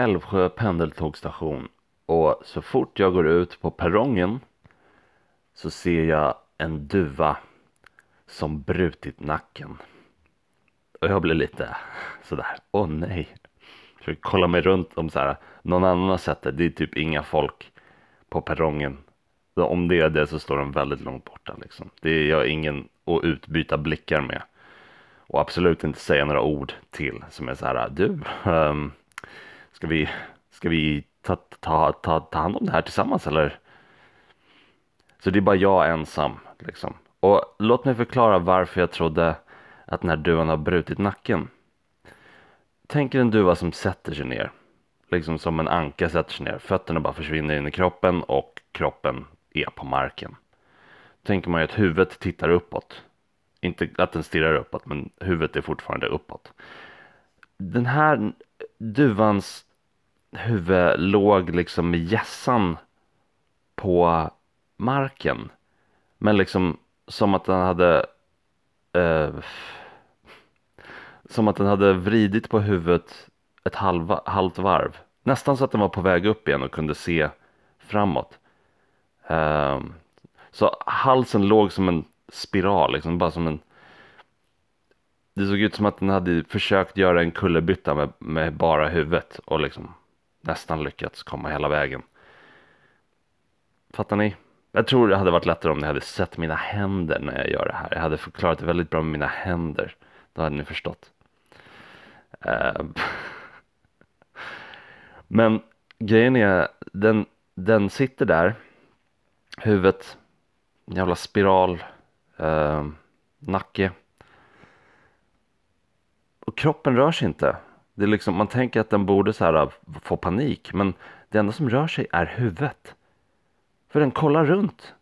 Älvsjö pendeltågstation och så fort jag går ut på perrongen så ser jag en duva som brutit nacken. Och jag blir lite sådär, åh nej. Försöker kolla mig runt om så här, någon annan har sett det, det är typ inga folk på perrongen. Om det är det så står de väldigt långt borta liksom. Det är jag ingen att utbyta blickar med. Och absolut inte säga några ord till som är så här, du, um, Ska vi, ska vi ta, ta, ta, ta hand om det här tillsammans eller? Så det är bara jag ensam liksom. Och låt mig förklara varför jag trodde att den här duvan har brutit nacken. Tänk er en duva som sätter sig ner. Liksom som en anka sätter sig ner. Fötterna bara försvinner in i kroppen och kroppen är på marken. Tänker man ju att huvudet tittar uppåt. Inte att den stirrar uppåt men huvudet är fortfarande uppåt. Den här duvans huvud låg liksom med gässan på marken. Men liksom som att den hade eh, som att den hade vridit på huvudet ett halva, halvt varv. Nästan så att den var på väg upp igen och kunde se framåt. Eh, så halsen låg som en spiral, liksom bara som en det såg ut som att den hade försökt göra en kullerbytta med, med bara huvudet och liksom nästan lyckats komma hela vägen. Fattar ni? Jag tror det hade varit lättare om ni hade sett mina händer när jag gör det här. Jag hade förklarat det väldigt bra med mina händer. Då hade ni förstått. Uh, Men grejen är, den, den sitter där. Huvudet, jävla spiral, uh, nacke och kroppen rör sig inte. Det är liksom, man tänker att den borde så här äh, få panik, men det enda som rör sig är huvudet. För den kollar runt.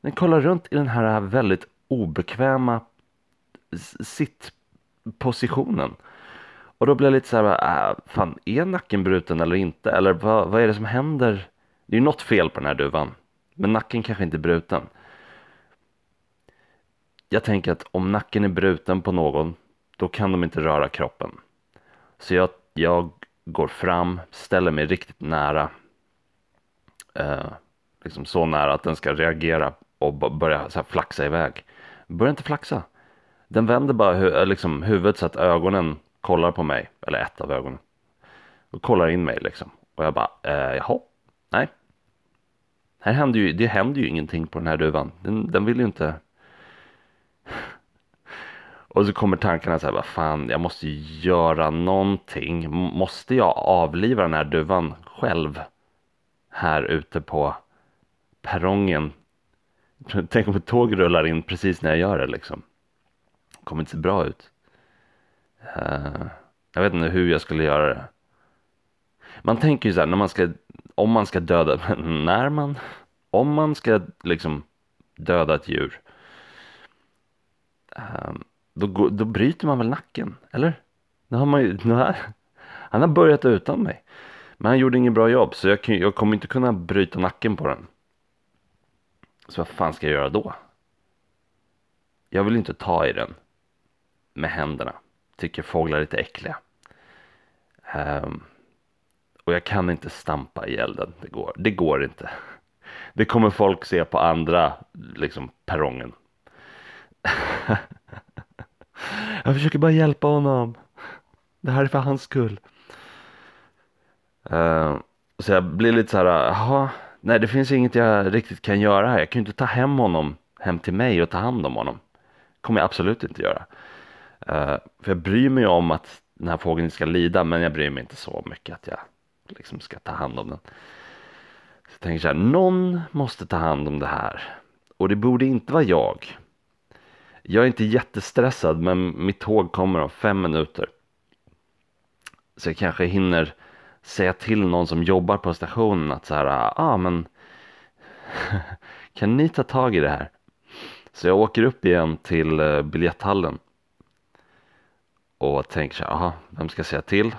Den kollar runt i den här äh, väldigt obekväma sittpositionen. Och då blir jag lite så här, äh, fan är nacken bruten eller inte? Eller vad, vad är det som händer? Det är ju något fel på den här duvan. Men nacken kanske inte är bruten. Jag tänker att om nacken är bruten på någon då kan de inte röra kroppen. Så jag, jag går fram, ställer mig riktigt nära. Eh, liksom så nära att den ska reagera och börja så här flaxa iväg. Börjar inte flaxa. Den vänder bara hu eh, liksom, huvudet så att ögonen kollar på mig, eller ett av ögonen. Och kollar in mig liksom. Och jag bara, eh, jaha, nej. Här händer ju, det händer ju ingenting på den här duvan. Den, den vill ju inte och så kommer tankarna så här, vad fan, jag måste göra någonting. Måste jag avliva den här duvan själv? Här ute på perrongen. Tänk om ett tåg rullar in precis när jag gör det liksom. Det kommer inte se bra ut. Uh, jag vet inte hur jag skulle göra det. Man tänker ju så här, när man ska, om man ska döda, när man, om man ska liksom döda ett djur. Um, då, går, då bryter man väl nacken, eller? Nu har man ju, nu här, han har börjat utan mig. Men han gjorde inget bra jobb så jag, jag kommer inte kunna bryta nacken på den. Så vad fan ska jag göra då? Jag vill inte ta i den med händerna. Tycker fåglar är lite äckliga. Um, och jag kan inte stampa i elden. Det går, det går inte. Det kommer folk se på andra liksom perrongen. Jag försöker bara hjälpa honom. Det här är för hans skull. Uh, så jag blir lite så här, jaha, nej det finns inget jag riktigt kan göra här. Jag kan ju inte ta hem honom hem till mig och ta hand om honom. kommer jag absolut inte göra. Uh, för jag bryr mig om att den här fågeln ska lida, men jag bryr mig inte så mycket att jag liksom ska ta hand om den. Så jag tänker så här, någon måste ta hand om det här. Och det borde inte vara jag. Jag är inte jättestressad men mitt tåg kommer om fem minuter. Så jag kanske hinner säga till någon som jobbar på stationen att så här, ja ah, men kan ni ta tag i det här? Så jag åker upp igen till eh, biljetthallen och tänker så här, aha, vem ska jag säga till?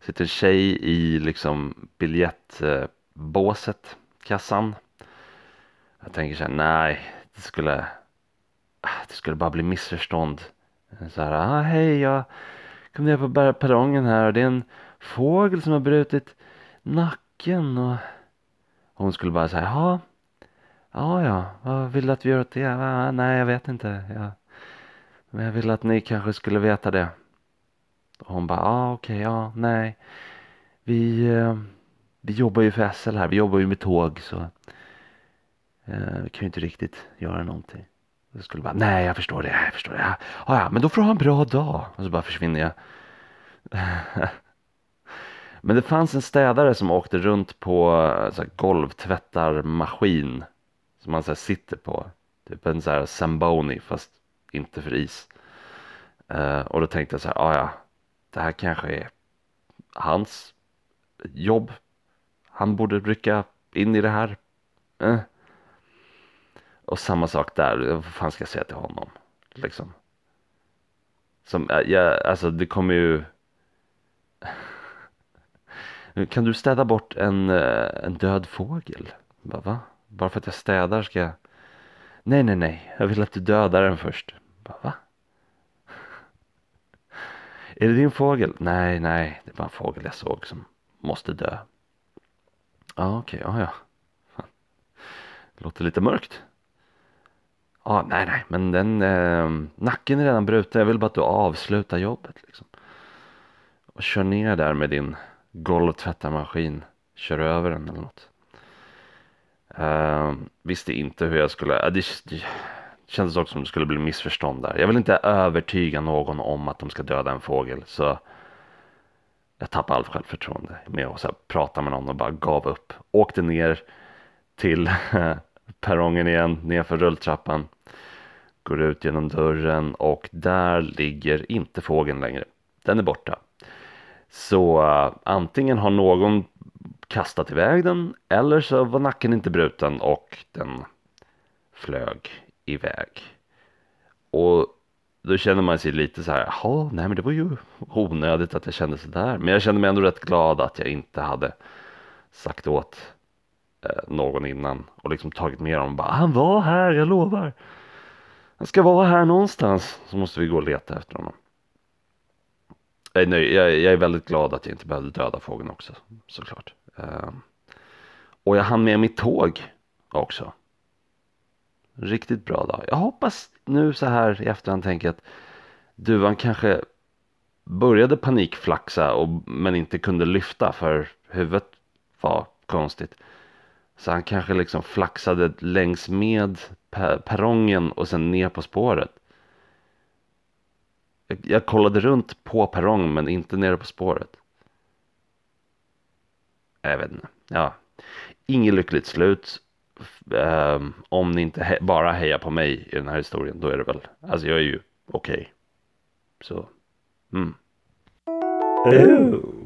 Sitter en tjej i liksom biljettbåset, kassan. Jag tänker så här, nej, det skulle, det skulle bara bli missförstånd. Så här, ah, hej, jag kom ner på perrongen här och det är en fågel som har brutit nacken och hon skulle bara säga, ja, ja, ja, vad vill du att vi gör åt det? Ah, nej, jag vet inte. Jag, men jag vill att ni kanske skulle veta det. Och hon bara, ja ah, okej, okay, ja, nej. Vi, eh, vi jobbar ju för SL här, vi jobbar ju med tåg så eh, vi kan ju inte riktigt göra någonting. Jag skulle bara, nej jag förstår det, jag förstår det. Ja, ja, men då får du ha en bra dag. Och så bara försvinner jag. men det fanns en städare som åkte runt på eh, så här, golvtvättarmaskin. Som man så här, sitter på. Typ en så här Zamboni fast inte för is. Uh, och då tänkte jag så här, ja ja, det här kanske är hans jobb. Han borde rycka in i det här. Uh. Och samma sak där, vad fan ska jag säga till honom? Liksom. Som, jag ja, alltså det kommer ju Kan du städa bort en, eh, en död fågel? Bara, va? Bara för att jag städar ska jag Nej, nej, nej, jag vill att du dödar den först. Bara, va? Är det din fågel? Nej, nej, det är bara en fågel jag såg som måste dö. Ja, okej, okay, ja, ja. Låter lite mörkt. Ja, nej, nej, men den eh, nacken är redan bruten. Jag vill bara att du avslutar jobbet liksom. Och kör ner där med din golvtvättarmaskin. Kör över den eller något. Eh, visste inte hur jag skulle, Eh, det, det kändes också som det skulle bli missförstånd där. Jag vill inte övertyga någon om att de ska döda en fågel så jag tappade allt självförtroende med att så här, prata med någon och bara gav upp. Åkte ner till perrongen igen, nerför rulltrappan. Går ut genom dörren och där ligger inte fågeln längre. Den är borta. Så uh, antingen har någon kastat iväg den eller så var nacken inte bruten och den flög iväg. Och då känner man sig lite så här, jaha, nej men det var ju onödigt att jag kände så där. Men jag kände mig ändå rätt glad att jag inte hade sagt åt Eh, någon innan och liksom tagit med dem bara, han var här, jag lovar. Han ska vara här någonstans. Så måste vi gå och leta efter honom. Jag är, nöjd, jag, jag är väldigt glad att jag inte behövde döda fågeln också, såklart. Ehm, och jag hann med mitt tåg också. Riktigt bra dag. Jag hoppas nu så här i efterhand tänker att duvan kanske började panikflaxa och, men inte kunde lyfta för huvudet var konstigt. Så han kanske liksom flaxade längs med perrongen och sen ner på spåret. Jag, jag kollade runt på perrongen men inte nere på spåret. Jag vet inte. Ja. Inget lyckligt slut. Um, om ni inte he bara hejar på mig i den här historien, då är det väl, alltså jag är ju okej. Okay. Så, mm. Ooh.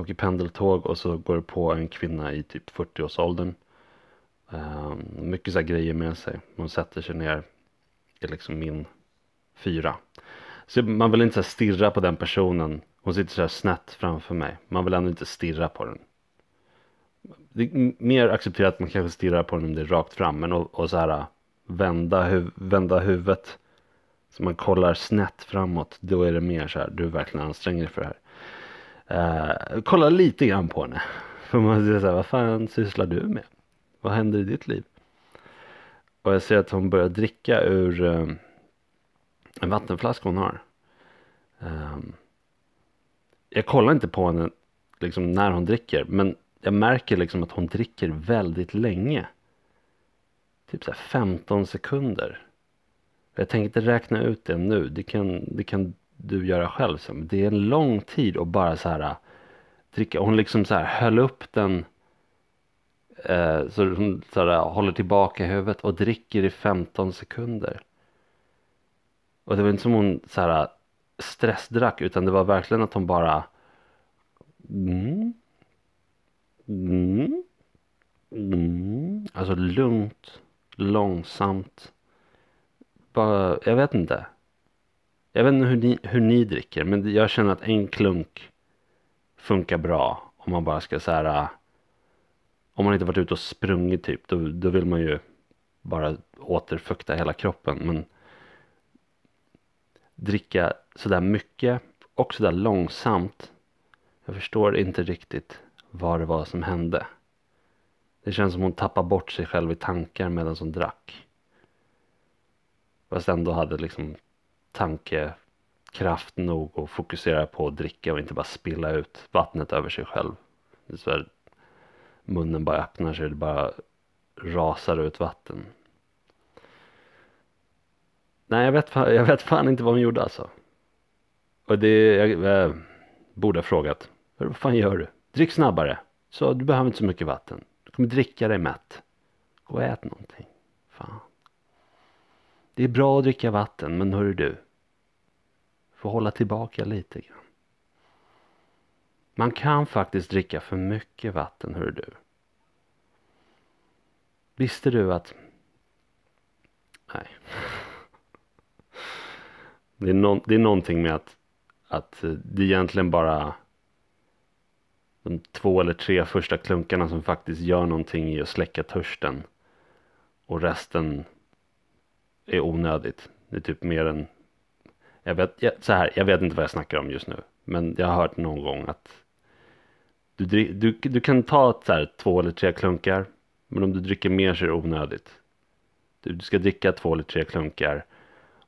Jag åker pendeltåg och så går det på en kvinna i typ 40-årsåldern. Um, ehm, mycket så här grejer med sig. Hon sätter sig ner i liksom min fyra. Så man vill inte så stirra på den personen. Hon sitter så här snett framför mig. Man vill ändå inte stirra på den det är mer accepterat att man kanske stirrar på den om det är rakt fram. Men och, och så här äh, vända, huv, vända huvudet. Så man kollar snett framåt. Då är det mer så här, du verkligen anstränger dig för det här. Uh, kolla lite grann på henne. För man säger så här, vad fan sysslar du med? Vad händer i ditt liv? Och jag ser att hon börjar dricka ur um, en vattenflaska hon har. Um, jag kollar inte på henne liksom när hon dricker. Men jag märker liksom att hon dricker väldigt länge. Typ så 15 sekunder. Jag tänker inte räkna ut det nu. Det kan, det kan du göra själv sen. Det är en lång tid att bara så här äh, dricka. Hon liksom så här höll upp den. Eh, så hon så här, äh, håller tillbaka huvudet och dricker i 15 sekunder. Och det var inte som hon så här stressdrack utan det var verkligen att hon bara mm, mm, mm. Alltså lugnt, långsamt. Bara, jag vet inte. Jag vet inte hur ni, hur ni dricker men jag känner att en klunk funkar bra om man bara ska så här äh, om man inte varit ute och sprungit typ då, då vill man ju bara återfukta hela kroppen men dricka sådär mycket och sådär långsamt jag förstår inte riktigt vad det var som hände. Det känns som hon tappade bort sig själv i tankar medan hon drack. Fast ändå hade liksom tankekraft nog att fokusera på att dricka och inte bara spilla ut vattnet över sig själv det är så här, munnen bara öppnar sig, det bara rasar ut vatten. Nej, jag vet, jag vet fan inte vad hon gjorde alltså. Och det, jag, jag borde ha frågat. Vad fan gör du? Drick snabbare. Så du behöver inte så mycket vatten. Du kommer dricka dig mätt. Gå och ät någonting. Fan. Det är bra att dricka vatten, men hörru du. Får hålla tillbaka lite grann. Man kan faktiskt dricka för mycket vatten, hör du. Visste du att... Nej. Det är, no... det är någonting med att, att eh, det är egentligen bara de två eller tre första klunkarna som faktiskt gör någonting i att släcka törsten. Och resten är onödigt. Det är typ mer än... Jag vet, så här, jag vet inte vad jag snackar om just nu. Men jag har hört någon gång att du, du, du kan ta så här, två eller tre klunkar. Men om du dricker mer så är det onödigt. Du, du ska dricka två eller tre klunkar.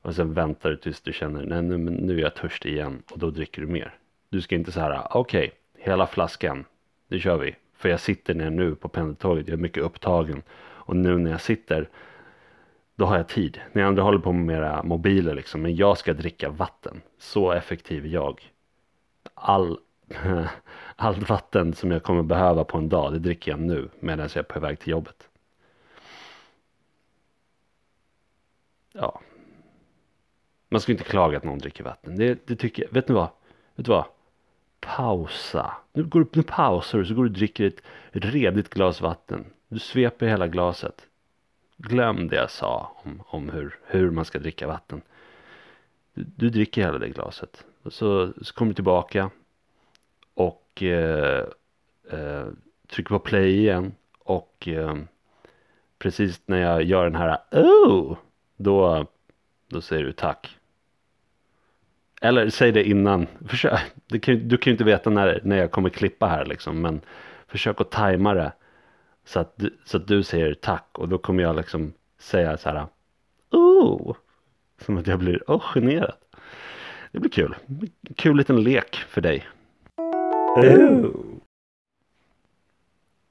Och sen väntar du tills du känner nej nu, nu är jag törstig igen. Och då dricker du mer. Du ska inte så här okej okay, hela flaskan. Nu kör vi. För jag sitter ner nu på pendeltåget. Jag är mycket upptagen. Och nu när jag sitter då har jag tid. Ni andra håller på med era mobiler liksom. Men jag ska dricka vatten. Så effektiv är jag. All allt vatten som jag kommer behöva på en dag, det dricker jag nu medan jag är på väg till jobbet. Ja. Man ska inte klaga att någon dricker vatten. Det, det tycker jag. Vet ni vad? Vet du vad? Pausa. Nu, går du, nu pausar du så går du och dricker ett redigt glas vatten. Du sveper hela glaset. Glöm det jag sa om, om hur, hur man ska dricka vatten. Du, du dricker hela det glaset. Och så, så kommer du tillbaka och eh, eh, trycker på play igen och eh, precis när jag gör den här oh då, då säger du tack. Eller säg det innan. Försök, du, kan, du kan ju inte veta när, när jag kommer klippa här liksom men försök att tajma det så att, du, så att du säger tack och då kommer jag liksom säga så här oh som att jag blir oh, generad. Det blir kul. Kul liten lek för dig. Oh.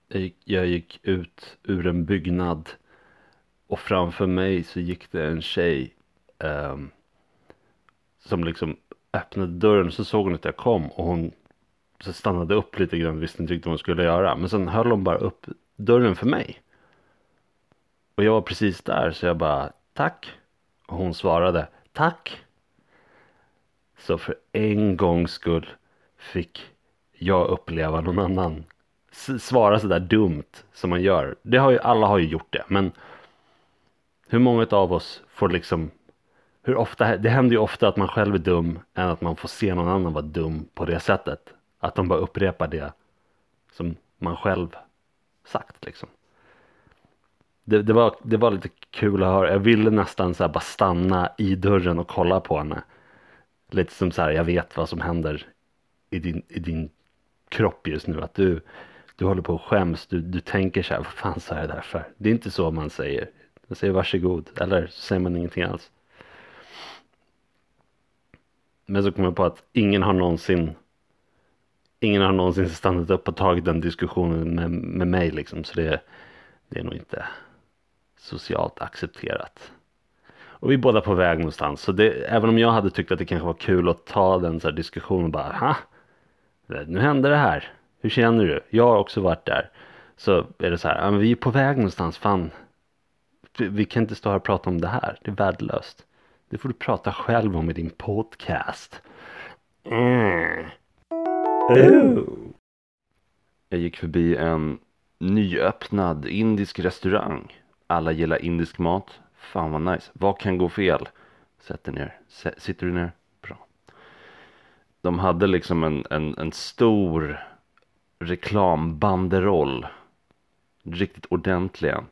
Jag gick, jag gick ut ur en byggnad och framför mig så gick det en tjej um, som liksom öppnade dörren så såg hon att jag kom och hon så stannade upp lite grann visste inte riktigt vad hon skulle göra men sen höll hon bara upp dörren för mig och jag var precis där så jag bara tack och hon svarade tack så för en gångs skull fick jag uppleva någon annan svara sådär dumt som man gör. Det har ju, alla har ju gjort det, men hur många av oss får liksom hur ofta, det händer ju ofta att man själv är dum än att man får se någon annan vara dum på det sättet. Att de bara upprepar det som man själv sagt liksom. Det, det, var, det var lite kul att höra. Jag ville nästan så bara stanna i dörren och kolla på henne. Lite som så här, jag vet vad som händer i din, i din kropp just nu. Att du, du håller på och skäms. Du, du tänker så här, vad fan sa jag det där för? Det är inte så man säger. Man säger varsågod. Eller så säger man ingenting alls. Men så kommer jag på att ingen har någonsin Ingen har någonsin stannat upp och tagit den diskussionen med, med mig liksom. Så det, det är nog inte socialt accepterat. Och vi är båda på väg någonstans. Så det, även om jag hade tyckt att det kanske var kul att ta den så här diskussionen bara, ha? nu hände det här. Hur känner du? Jag har också varit där. Så är det så här, ja, men vi är på väg någonstans, fan. Vi kan inte stå här och prata om det här, det är värdelöst. Det får du prata själv om i din podcast. Mm. Oh. Jag gick förbi en nyöppnad indisk restaurang. Alla gillar indisk mat. Fan vad nice. Vad kan gå fel? Sätt dig ner. S- Sitter du ner? Bra. De hade liksom en, en, en stor reklambanderoll. Riktigt ordentligen.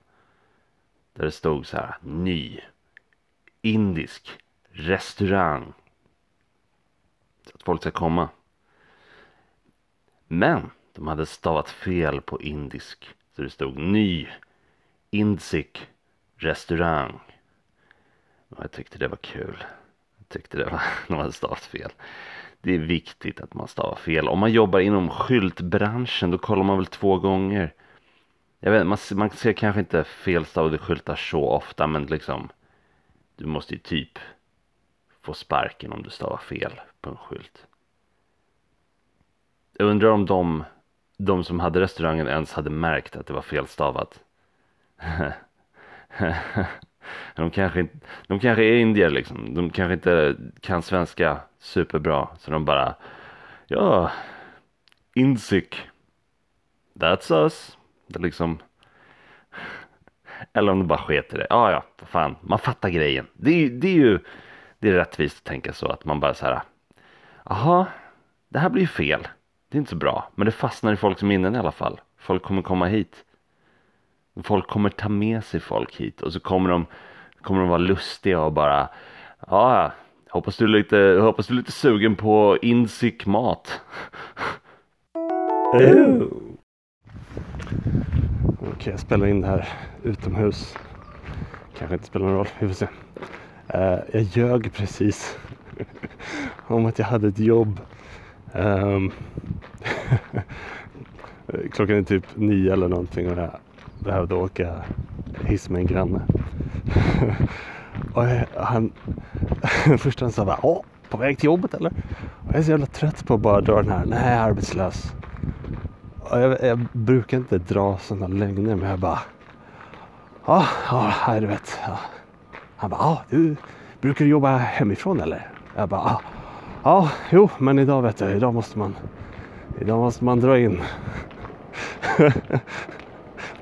Där det stod så här. Ny. Indisk. Restaurang. Så att folk ska komma. Men de hade stavat fel på indisk. Så det stod ny indisk restaurang. Och jag tyckte det var kul. Jag tyckte det var, de hade stavat fel. Det är viktigt att man stavar fel. Om man jobbar inom skyltbranschen då kollar man väl två gånger. Jag vet, man, ser- man ser kanske inte felstavade skyltar så ofta men liksom du måste ju typ få sparken om du stavar fel på en skylt. Jag undrar om de, de som hade restaurangen ens hade märkt att det var felstavat. de, kanske inte, de kanske är indier liksom. De kanske inte kan svenska superbra. Så de bara, ja, insik. That's us. Det liksom. Eller om de bara sket i det. Ja, ja, vad fan. Man fattar grejen. Det är, ju- det är ju det är rättvist att tänka så. Att man bara så här. Jaha, det här blir ju fel. Det är inte så bra. Men det fastnar i folks minnen i alla fall. Folk kommer komma hit. Folk kommer ta med sig folk hit. Och så kommer de, kommer de vara lustiga och bara. Ja, hoppas du är lite, hoppas du är lite sugen på insik mat. Okej, jag spelar in det här utomhus. Kanske inte spelar någon roll, vi får se. Uh, jag ljög precis om att jag hade ett jobb. Um, klockan är typ nio eller någonting och jag behövde åka hiss med en granne. och jag, han, först han sa bara, åh, på väg till jobbet eller? Och jag är så jävla trött på att bara dra den här, nej jag är arbetslös. Och jag, jag brukar inte dra sådana lögner men jag bara Ja, ja, du vet. Ja. Han bara, ja, du brukar du jobba hemifrån eller? Jag bara, ja, ja, jo, men idag vet du, idag måste man, idag måste man dra in.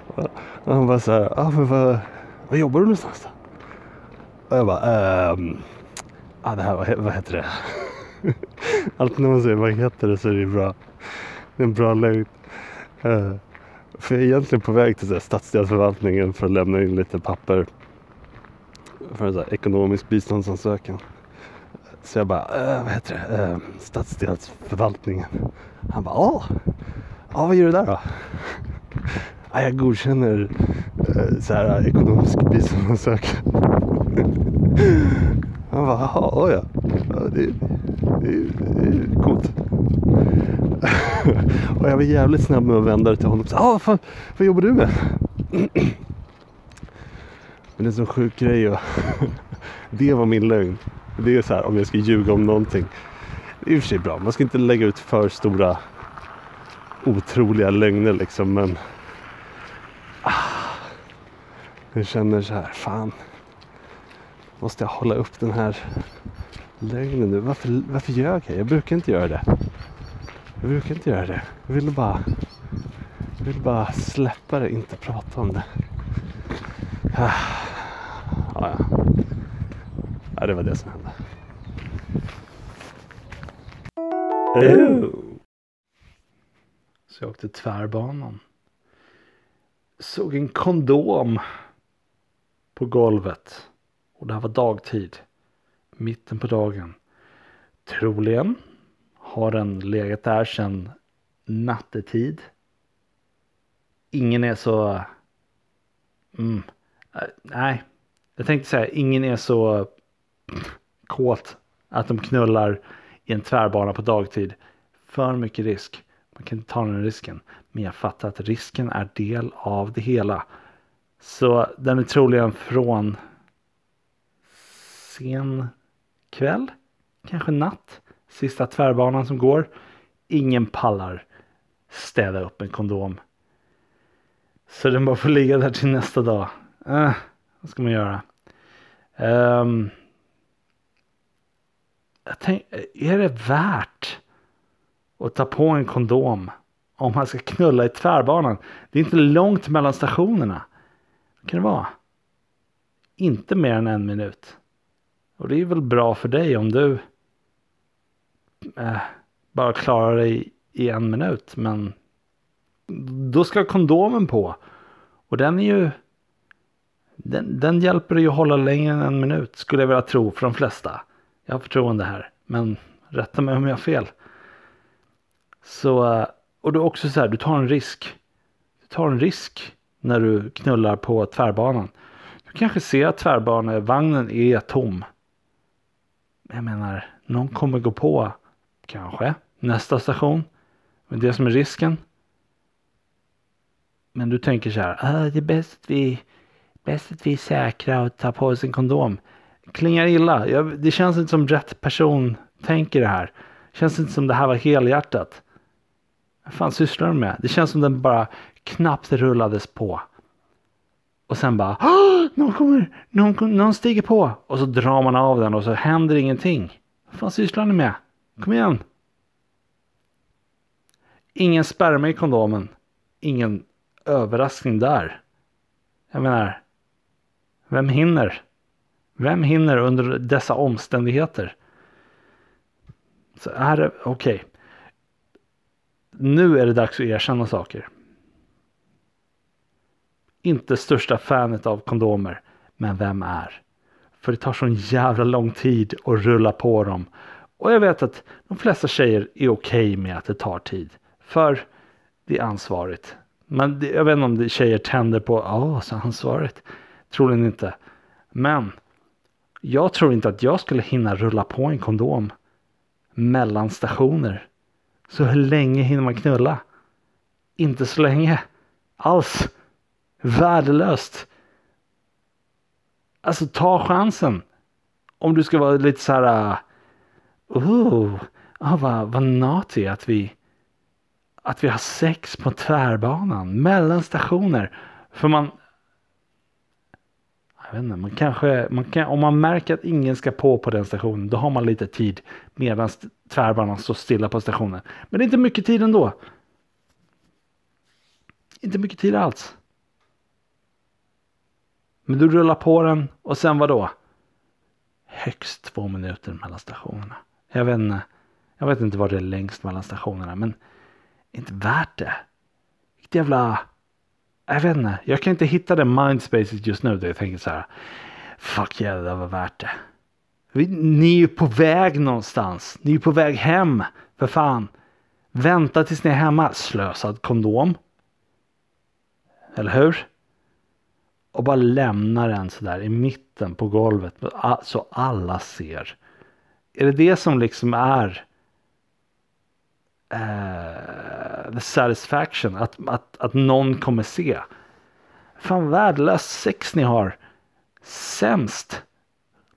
och han bara så här, ja, men vad, vad jobbar du någonstans då? Och jag bara, ehm, ja, det här, vad, vad heter det? Alltid när man säger vad heter det så är det bra. Det är en bra lögn. Eh, för jag är egentligen på väg till så här stadsdelsförvaltningen för att lämna in lite papper för en så här ekonomisk biståndsansökan. Så jag bara, äh, vad heter det, äh, stadsdelsförvaltningen. Han bara, ja, ja vad gör du där då? Ja, jag godkänner äh, så här eh, ekonomisk biståndsansökan. Han bara, jaha, ja. ja det, det, det är coolt. och jag var jävligt snabb med att vända det till honom. Ja, vad fan, vad jobbar du med? Men det är en sån sjuk grej. Och det var min lögn. Det är så här om jag ska ljuga om någonting. Det är i och för sig bra. Man ska inte lägga ut för stora otroliga lögner liksom. Men ah, jag känner så här. Fan. Måste jag hålla upp den här lögnen nu? Varför, varför ljög jag? Jag brukar inte göra det. Jag brukar inte göra det. Jag ville bara, jag ville bara släppa det, inte prata om det. Ah, ja, det var det som hände. Så jag åkte tvärbanan. Såg en kondom på golvet. Och det här var dagtid. Mitten på dagen. Troligen har den legat där sedan nattetid. Ingen är så... Mm, äh, nej, jag tänkte säga ingen är så kåt att de knullar i en tvärbana på dagtid. För mycket risk. Man kan inte ta den risken. Men jag fattar att risken är del av det hela. Så den är troligen från sen kväll, kanske natt. Sista tvärbanan som går. Ingen pallar städa upp en kondom. Så den bara får ligga där till nästa dag. Äh, vad ska man göra? Um, jag tänk, är det värt att ta på en kondom om man ska knulla i tvärbanan? Det är inte långt mellan stationerna. Vad kan det vara? Inte mer än en minut. Och det är väl bra för dig om du eh, bara klarar dig i en minut. Men då ska kondomen på. Och den är ju den, den hjälper dig att hålla längre än en minut skulle jag vilja tro för de flesta. Jag har förtroende här, men rätta mig om jag har fel. Så, eh, och du också så här, du tar en risk. Du tar en risk när du knullar på tvärbanan. Du kanske ser att tvärbanevagnen är tom. Jag menar, någon kommer gå på, kanske, nästa station. Men det som är risken. Men du tänker så här, ah, det är bäst att vi Bäst att vi är säkra och tar på oss en kondom. Klingar illa. Jag, det känns inte som rätt person tänker det här. Det känns inte som det här var helhjärtat. Vad fan sysslar de med? Det känns som den bara knappt rullades på. Och sen bara någon, kommer, någon, någon stiger på. Och så drar man av den och så händer ingenting. Vad fan sysslar ni med? Kom igen. Ingen sperma i kondomen. Ingen överraskning där. Jag menar, vem hinner? Vem hinner under dessa omständigheter? Så är det, okej. Okay. Nu är det dags att erkänna saker. Inte största fanet av kondomer, men vem är? För det tar sån jävla lång tid att rulla på dem. Och jag vet att de flesta tjejer är okej okay med att det tar tid. För det är ansvarigt. Men jag vet inte om det tjejer tänder på, ja oh, så ansvarigt. Troligen inte. Men jag tror inte att jag skulle hinna rulla på en kondom mellan stationer. Så hur länge hinner man knulla? Inte så länge alls. Värdelöst. Alltså ta chansen. Om du ska vara lite så här. Uh, oh, vad, vad naughty att vi att vi har sex på tvärbanan mellan stationer. För man jag vet inte, man kanske, man kan, om man märker att ingen ska på på den stationen, då har man lite tid medan tvärbanan står stilla på stationen. Men det är inte mycket tid ändå. Inte mycket tid alls. Men du rullar på den och sen vad då? Högst två minuter mellan stationerna. Jag vet inte, jag vet inte vad det är längst mellan stationerna, men inte värt det. Vilket jävla jag vet inte, jag kan inte hitta det mindspacet just nu där jag tänker så här. Fuck yeah, det var värt det. Ni är ju på väg någonstans. Ni är på väg hem. För fan. Vänta tills ni är hemma. Slösad kondom. Eller hur? Och bara lämna den sådär i mitten på golvet. Så alla ser. Är det det som liksom är eh, the satisfaction. Att, att, att någon kommer se. Fan värdelöst sex ni har. Sämst.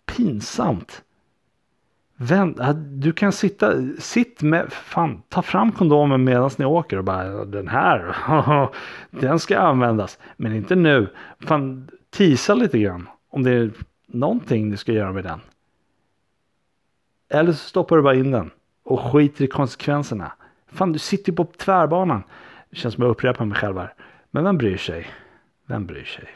Pinsamt. Vänd, du kan sitta, sitt med, fan, ta fram kondomen medan ni åker och bara den här, den ska användas. Men inte nu. Fan, tisa lite grann om det är någonting du ska göra med den. Eller så stoppar du bara in den och skiter i konsekvenserna. Fan, du sitter ju på tvärbanan. Det känns som att jag upprepar mig själv här. Men vem bryr sig? Vem bryr sig?